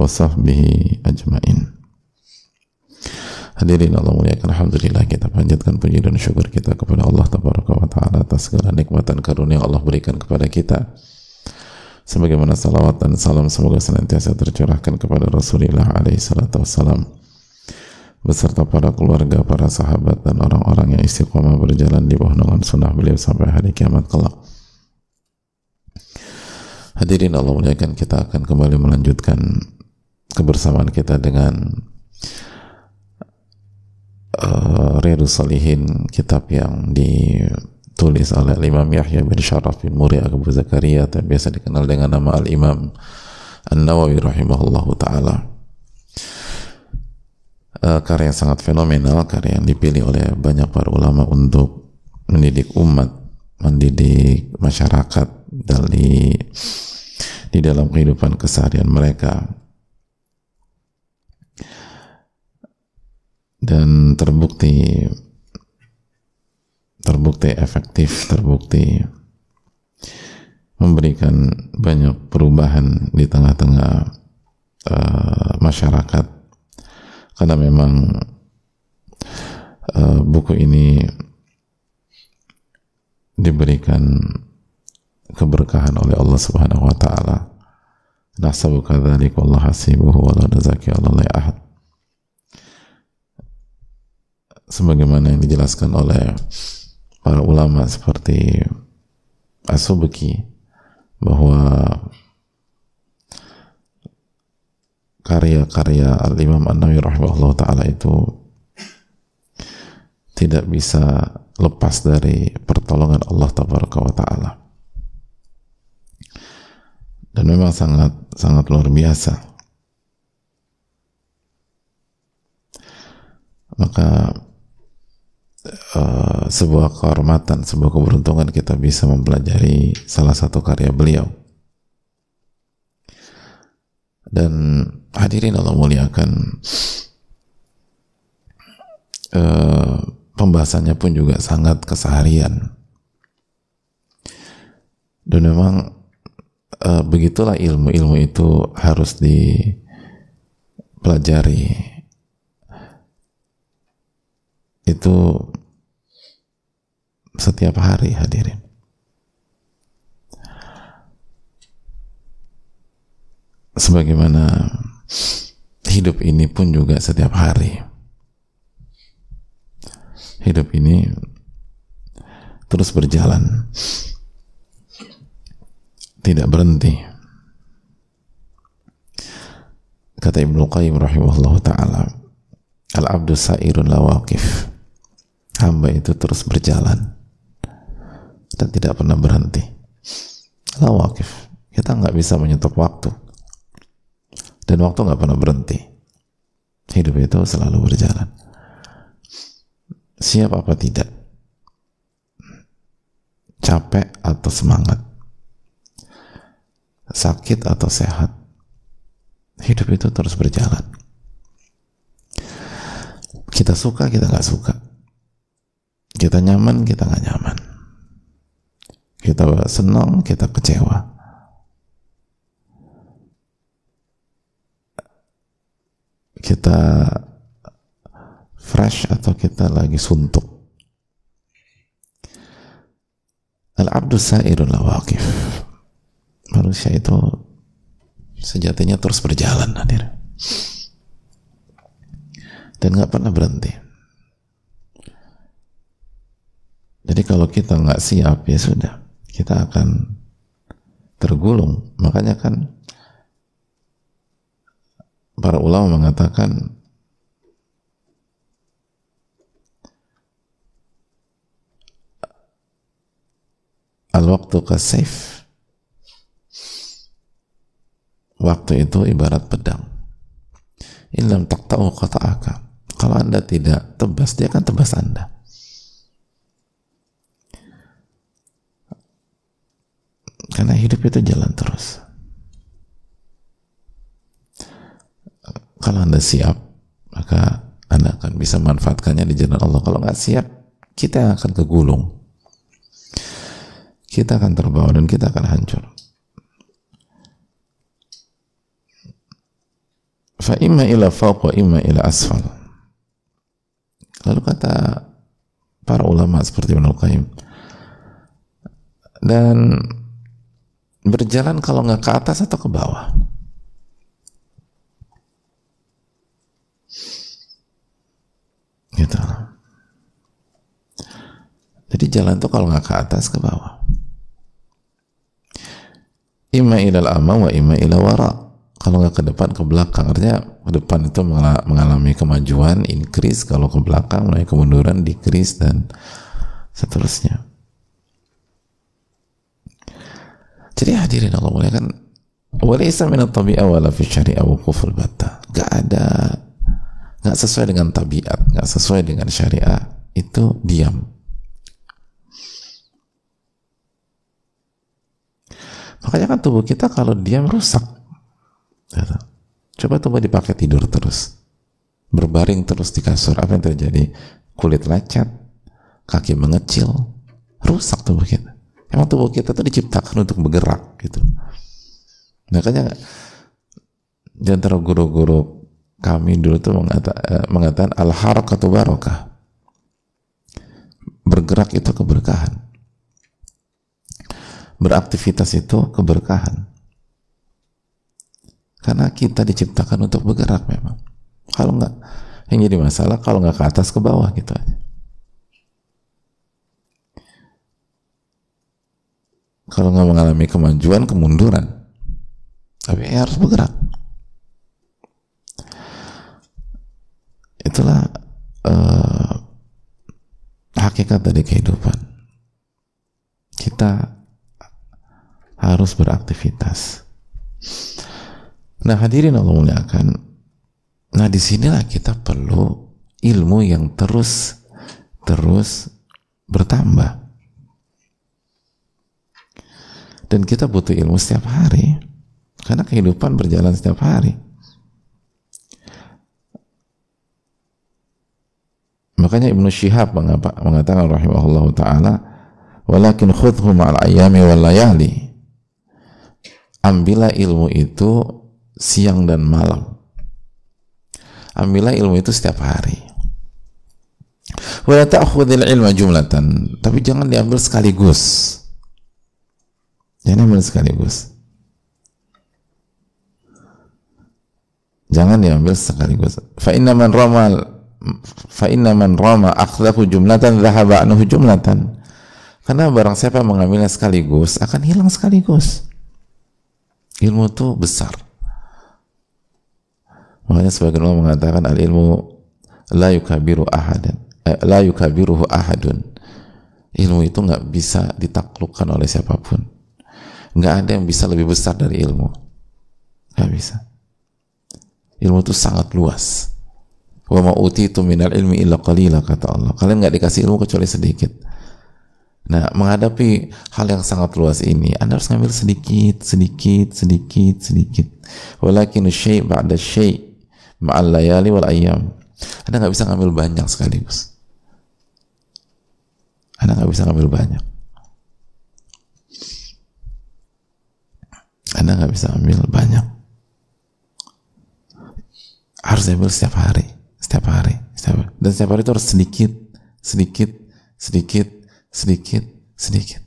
wa sahbihi ajmain. Hadirin Allah muliakan Alhamdulillah kita panjatkan puji dan syukur kita kepada Allah Tabaraka wa Ta'ala atas segala nikmat dan karunia Allah berikan kepada kita sebagaimana salawat dan salam semoga senantiasa tercurahkan kepada Rasulullah alaihi salatu wassalam beserta para keluarga, para sahabat dan orang-orang yang istiqomah berjalan di bawah naungan sunnah beliau sampai hari kiamat kelak. Hadirin Allah muliakan kita akan kembali melanjutkan kebersamaan kita dengan uh, Riyadus Salihin kitab yang ditulis oleh Imam Yahya bin Sharaf bin Muri Abu Zakaria yang biasa dikenal dengan nama Al-Imam An-Nawawi rahimahullahu ta'ala. Uh, karya yang sangat fenomenal karya yang dipilih oleh banyak para ulama untuk mendidik umat mendidik masyarakat dari di dalam kehidupan keseharian mereka dan terbukti terbukti efektif, terbukti memberikan banyak perubahan di tengah-tengah uh, masyarakat karena memang uh, buku ini diberikan keberkahan oleh Allah Subhanahu wa taala. Nasabu Allah. Sebagaimana yang dijelaskan oleh para ulama seperti Asubki bahwa karya-karya Al-Imam An-Nawawi rahimahullah taala itu tidak bisa lepas dari pertolongan Allah tabaraka wa taala dan memang sangat sangat luar biasa. Maka uh, sebuah kehormatan sebuah keberuntungan kita bisa mempelajari salah satu karya beliau. Dan hadirin Allah muliakan uh, pembahasannya pun juga sangat keseharian. Dan memang uh, begitulah ilmu ilmu itu harus dipelajari. Itu setiap hari hadirin. Sebagaimana hidup ini pun juga setiap hari. Hidup ini terus berjalan tidak berhenti. Kata Ibnu Qayyim rahimahullah ta'ala al-abdu sa'irun lawakif hamba itu terus berjalan dan tidak pernah berhenti. Lawakif kita nggak bisa menyetop waktu. Dan waktu nggak pernah berhenti. Hidup itu selalu berjalan. Siap apa tidak? Capek atau semangat sakit atau sehat hidup itu terus berjalan. Kita suka kita nggak suka. Kita nyaman kita nggak nyaman. Kita senang kita kecewa. Kita fresh atau kita lagi suntuk? Al-abdu sa'irul lawakif manusia itu sejatinya terus berjalan hadir dan nggak pernah berhenti. Jadi kalau kita nggak siap ya sudah kita akan tergulung. Makanya kan para ulama mengatakan al-waktu kasif waktu itu ibarat pedang Ilam tak tahu kata akal. Kalau anda tidak tebas, dia akan tebas anda. Karena hidup itu jalan terus. Kalau anda siap, maka anda akan bisa manfaatkannya di jalan Allah. Kalau nggak siap, kita akan kegulung. Kita akan terbawa dan kita akan hancur. Fa imma ila fawq wa imma ila asfal. Lalu kata para ulama seperti Ibnu Qayyim dan berjalan kalau nggak ke atas atau ke bawah. Gitu. Jadi jalan tuh kalau nggak ke atas ke bawah. Ima ilal ama wa ima ila wara kalau nggak ke depan ke belakang. Artinya ke depan itu mengalami kemajuan increase. Kalau ke belakang mulai kemunduran decrease dan seterusnya. Jadi hadirin Allah mulia kan walaysa min at-tabi'a wala fi syari'a wuquful batta. Gak ada nggak sesuai dengan tabiat nggak sesuai dengan syariah itu diam. Makanya kan tubuh kita kalau diam rusak. Coba coba dipakai tidur terus. Berbaring terus di kasur. Apa yang terjadi? Kulit lecet, kaki mengecil, rusak tubuh kita. Emang tubuh kita tuh diciptakan untuk bergerak gitu. Makanya di antara guru-guru kami dulu tuh mengata, eh, mengatakan al harakatu barokah. Bergerak itu keberkahan. Beraktivitas itu keberkahan. Karena kita diciptakan untuk bergerak memang. Kalau nggak, yang jadi masalah kalau nggak ke atas ke bawah gitu aja. Kalau nggak mengalami kemajuan, kemunduran. Tapi ya harus bergerak. Itulah uh, hakikat dari kehidupan. Kita harus beraktivitas. Nah hadirin Allah muliakan. Nah di sinilah kita perlu ilmu yang terus terus bertambah. Dan kita butuh ilmu setiap hari. Karena kehidupan berjalan setiap hari. Makanya Ibnu Syihab mengatakan rahimahullah taala, "Walakin khudhu ma'al ayami wal layali." Ambillah ilmu itu siang dan malam. Ambillah ilmu itu setiap hari. Wala ta'khudhil ilma jumlatan, tapi jangan diambil sekaligus. Jangan diambil sekaligus. Jangan diambil sekaligus. Fa inna man rama fa inna man rama akhdahu jumlatan dhahaba anhu jumlatan. Karena barang siapa mengambilnya sekaligus akan hilang sekaligus. Ilmu itu besar Makanya sebagian ulama mengatakan al ilmu la yukabiru ahadan, eh, la yukabiruhu ahadun. Ilmu itu nggak bisa ditaklukkan oleh siapa pun. Nggak ada yang bisa lebih besar dari ilmu. Nggak bisa. Ilmu itu sangat luas. Wa ma utitu minal ilmi illa qalila kata Allah. Kalian nggak dikasih ilmu kecuali sedikit. Nah, menghadapi hal yang sangat luas ini, Anda harus ngambil sedikit, sedikit, sedikit, sedikit. Walakin syai' ba'da syai' ma'al layali wal ayam anda nggak bisa ngambil banyak sekaligus. Anda nggak bisa ngambil banyak. Anda nggak bisa ambil banyak. Harus ambil setiap hari setiap hari setiap hari. dan setiap hari itu harus sedikit sedikit sedikit sedikit sedikit.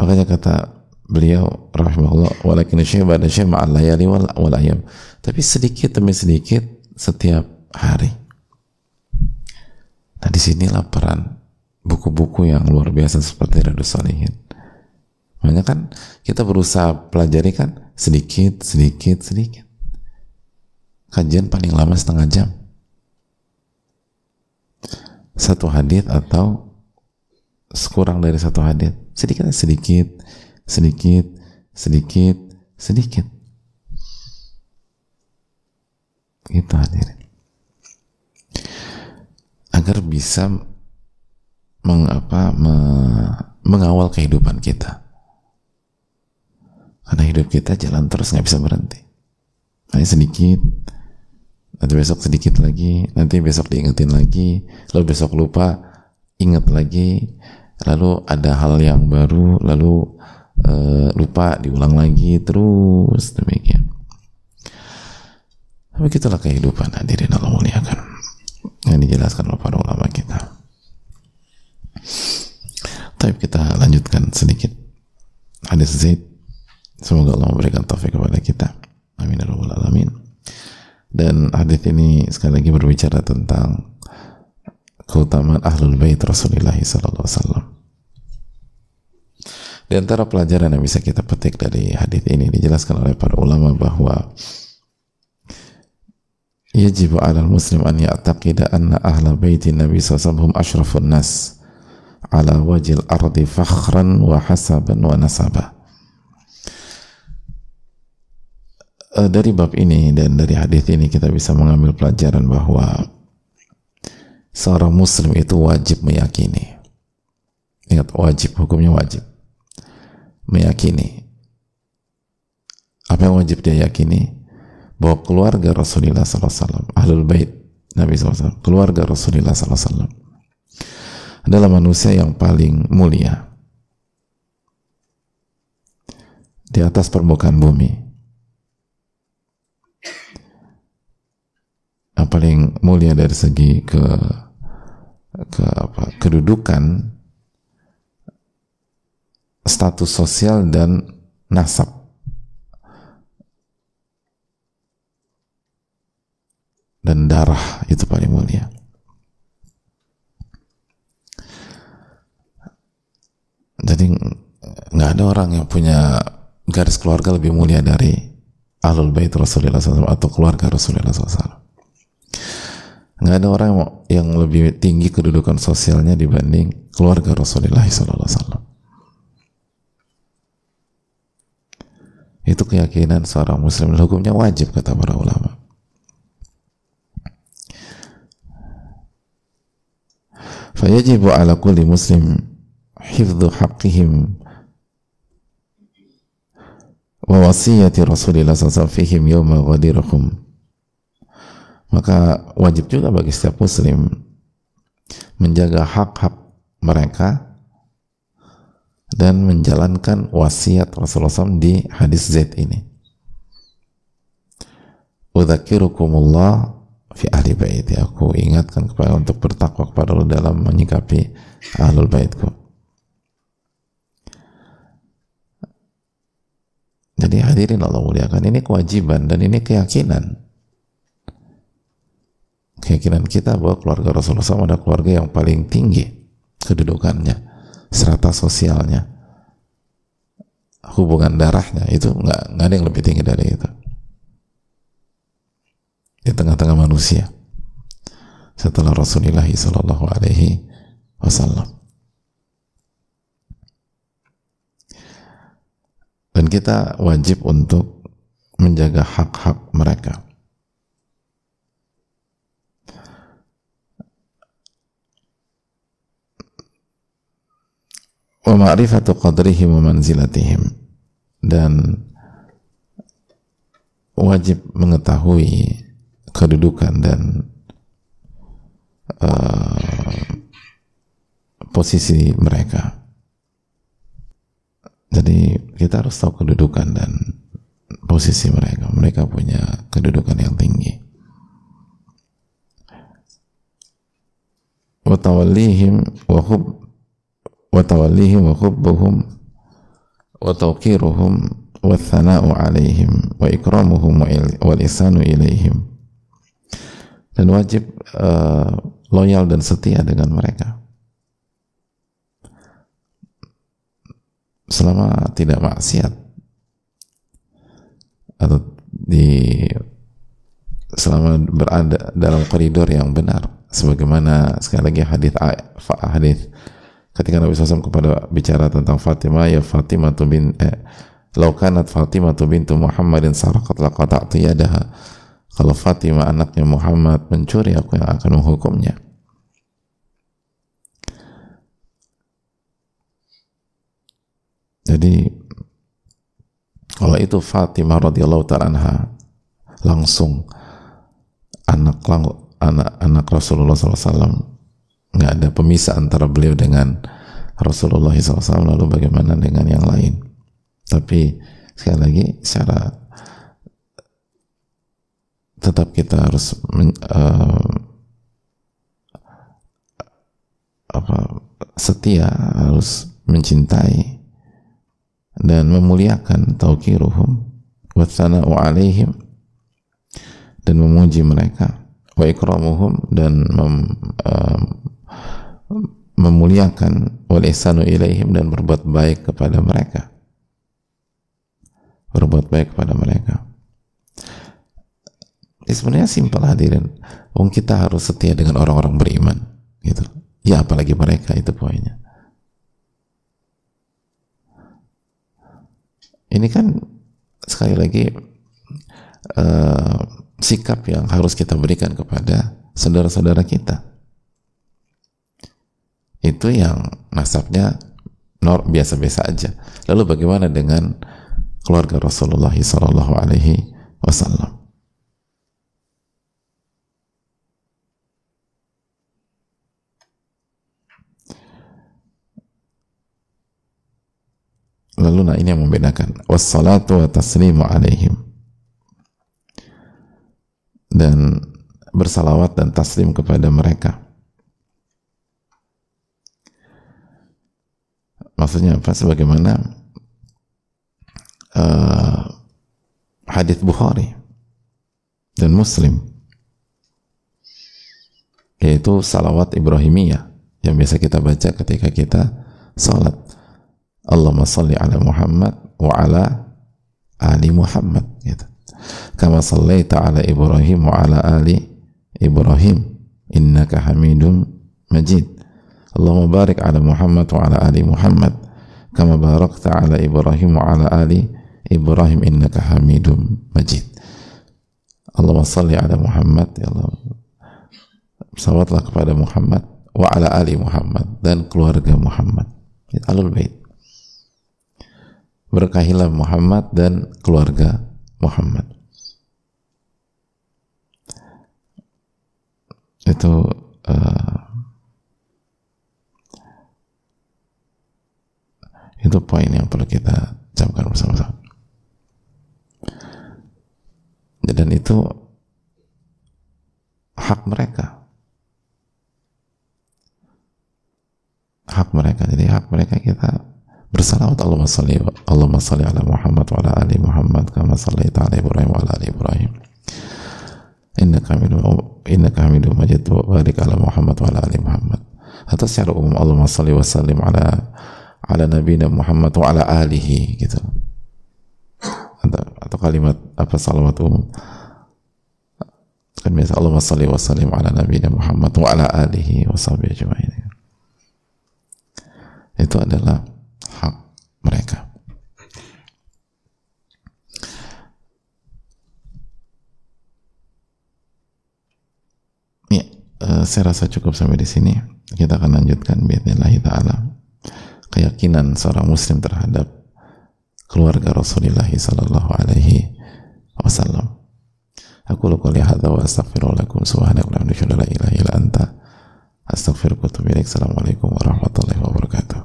Makanya kata beliau rahimahullah walakin syai ba'da syai ma'al layali wal, wal ayam tapi sedikit demi sedikit setiap hari. Nah di sinilah peran buku-buku yang luar biasa seperti Radus Salihin makanya kan kita berusaha pelajari kan sedikit sedikit sedikit. Kajian paling lama setengah jam. Satu hadit atau sekurang dari satu hadit sedikit sedikit sedikit, sedikit, sedikit. kita hadirin. Agar bisa mengapa me, mengawal kehidupan kita. Karena hidup kita jalan terus nggak bisa berhenti. Hanya sedikit nanti besok sedikit lagi nanti besok diingetin lagi lalu besok lupa ingat lagi lalu ada hal yang baru lalu uh, lupa diulang lagi terus demikian. Tapi itulah kehidupan hadirin Allah muliakan yang dijelaskan oleh para ulama kita. Tapi kita lanjutkan sedikit. Hadis Zaid semoga Allah memberikan taufik kepada kita. Amin ya alamin. Dan hadis ini sekali lagi berbicara tentang keutamaan ahlul bait Rasulullah sallallahu alaihi wasallam. Di antara pelajaran yang bisa kita petik dari hadis ini dijelaskan oleh para ulama bahwa yajib 'ala muslim an ya'taqida anna ahla baiti Nabi sallallahu asyrafun nas ala wajil ardi fakhran wa hasaban wa nasaba. Eh, dari bab ini dan dari hadis ini kita bisa mengambil pelajaran bahwa seorang muslim itu wajib meyakini ingat wajib hukumnya wajib meyakini. Apa yang wajib dia yakini? Bahwa keluarga Rasulullah SAW ahlul bait Nabi SAW keluarga Rasulullah SAW adalah manusia yang paling mulia. Di atas permukaan bumi. Yang paling mulia dari segi ke ke apa kedudukan status sosial dan nasab. Dan darah itu paling mulia. Jadi nggak ada orang yang punya garis keluarga lebih mulia dari ahlul bait Rasulullah SAW atau keluarga Rasulullah SAW nggak ada orang yang lebih tinggi kedudukan sosialnya dibanding keluarga Rasulullah SAW. Itu keyakinan seorang muslim hukumnya wajib kata para ulama. Fayajibu ala kulli muslim hifdhu haqqihim wa wasiyati Rasulillah SAW fihim yawma ghadiruhum maka wajib juga bagi setiap muslim menjaga hak-hak mereka dan menjalankan wasiat Rasulullah SAW di hadis Z ini. Udzakirukumullah fi ahli baiti. Aku ingatkan kepada untuk bertakwa kepada Allah dalam menyikapi ahlul baitku. Jadi hadirin Allah muliakan ini kewajiban dan ini keyakinan keyakinan kita bahwa keluarga Rasulullah SAW ada keluarga yang paling tinggi kedudukannya, serata sosialnya, hubungan darahnya itu nggak nggak ada yang lebih tinggi dari itu di tengah-tengah manusia setelah Rasulullah Sallallahu Alaihi Wasallam. Dan kita wajib untuk menjaga hak-hak mereka. Wa ma'rifatu qadrihim wa manzilatihim. Dan wajib mengetahui kedudukan dan uh, posisi mereka. Jadi kita harus tahu kedudukan dan posisi mereka. Mereka punya kedudukan yang tinggi. Wa tawallihim wa hub wa tawallihim wa wa tawqiruhum wa thana'u alaihim wa ikramuhum ihsanu ilaihim dan wajib uh, loyal dan setia dengan mereka. Selama tidak maksiat. Atau di selama berada dalam koridor yang benar. Sebagaimana sekali lagi hadis hadis ketika Nabi SAW kepada bicara tentang Fatimah ya Fatimah bin eh, laukanat Fatimah bintu Muhammadin sarakat laqata'tu yadaha. Kalau Fatimah anaknya Muhammad mencuri aku yang akan menghukumnya. Jadi kalau itu Fatimah radhiyallahu taala langsung anak anak anak Rasulullah SAW nggak ada pemisah antara beliau dengan Rasulullah SAW lalu bagaimana dengan yang lain. Tapi sekali lagi secara tetap kita harus men, uh, apa setia harus mencintai dan memuliakan tauqiruhum wa thana'u alaihim dan memuji mereka wa ikramuhum dan mem, uh, memuliakan wal ihsanu ilaihim dan berbuat baik kepada mereka. Berbuat baik kepada mereka. Ya sebenarnya simpel hadirin. Wong kita harus setia dengan orang-orang beriman gitu. Ya apalagi mereka itu poinnya. Ini kan sekali lagi uh, sikap yang harus kita berikan kepada saudara-saudara kita itu yang nasabnya biasa-biasa aja lalu bagaimana dengan keluarga Rasulullah Sallallahu Alaihi Wasallam Lalu nah ini yang membedakan. Wassalatu wa taslimu alaihim. Dan bersalawat dan taslim kepada mereka. Maksudnya apa? Sebagaimana uh, hadis Bukhari dan Muslim yaitu salawat Ibrahimiyah yang biasa kita baca ketika kita salat Allahumma salli ala Muhammad wa ala ali Muhammad gitu. Kama sallaita ala Ibrahim wa ala ali Ibrahim innaka hamidum majid. Allahumma barik ala Muhammad wa ala ali Muhammad kama barakta ala Ibrahim wa ala ali Ibrahim innaka hamidum majid. Allahumma salli ala Muhammad ya Allah. Salawatlah kepada Muhammad wa ala ali Muhammad dan keluarga Muhammad. Alul bait berkahilah Muhammad dan keluarga Muhammad itu uh, itu poin yang perlu kita camkan bersama-sama. Dan itu hak mereka. Hak mereka. Jadi hak mereka kita bersalawat. Allahumma salli Allahumma salli ala Muhammad wa ala ali Muhammad kama sallaita ala Ibrahim wa ala ali Ibrahim. Innaka hamidum innaka hamidum majid. Wa barik ala Muhammad wa ala ali Muhammad. Atau secara umum Allahumma salli wa sallim ala ala nabiyina Muhammad wa ala alihi gitu atau, atau kalimat apa salawat umum kan biasa Allahumma salli wa sallim ala nabiyina Muhammad wa ala alihi wa sahbihi ajma'in itu adalah mereka. Ya, uh, saya rasa cukup sampai di sini. Kita akan lanjutkan bismillah taala keyakinan seorang muslim terhadap keluarga Rasulullah sallallahu alaihi wasallam. Aku lakukan hadza wa astaghfirullakum subhanaka la ilaha illa anta astaghfiruka wa atubu. Assalamualaikum warahmatullahi wabarakatuh.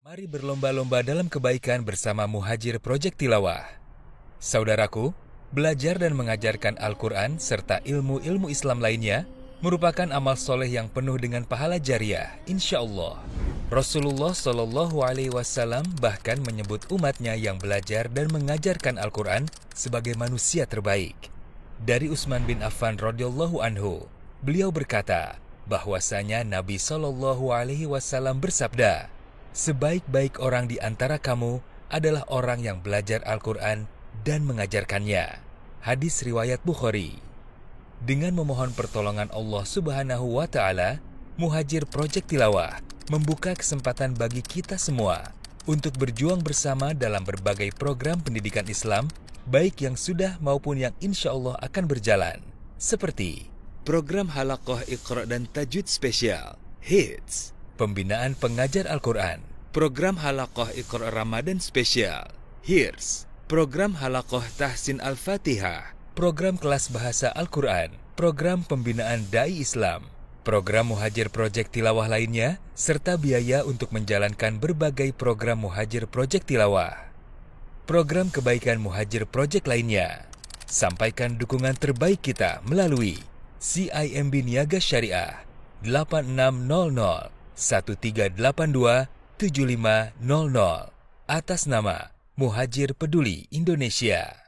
Mari berlomba-lomba dalam kebaikan bersama Muhajir Project Tilawah. Saudaraku, belajar dan mengajarkan Al-Quran serta ilmu-ilmu Islam lainnya merupakan amal soleh yang penuh dengan pahala jariah, insya Allah. Rasulullah Shallallahu Alaihi Wasallam bahkan menyebut umatnya yang belajar dan mengajarkan Al-Quran sebagai manusia terbaik. Dari Utsman bin Affan radhiyallahu anhu, beliau berkata bahwasanya Nabi Shallallahu Alaihi Wasallam bersabda, sebaik-baik orang di antara kamu adalah orang yang belajar Al-Quran dan mengajarkannya. Hadis Riwayat Bukhari Dengan memohon pertolongan Allah Subhanahu wa Ta'ala, Muhajir Project Tilawah membuka kesempatan bagi kita semua untuk berjuang bersama dalam berbagai program pendidikan Islam, baik yang sudah maupun yang insya Allah akan berjalan, seperti program Halakoh Iqra dan Tajwid Spesial, HITS, pembinaan pengajar Al-Quran, program Halakoh Iqra Ramadan Spesial, HIRS, program Halakoh Tahsin Al-Fatihah, program kelas bahasa Al-Quran, program pembinaan Dai Islam, program Muhajir Project Tilawah lainnya, serta biaya untuk menjalankan berbagai program Muhajir Project Tilawah. Program kebaikan Muhajir Project lainnya. Sampaikan dukungan terbaik kita melalui CIMB Niaga Syariah 8600 1382 7500 atas nama Muhajir Peduli Indonesia.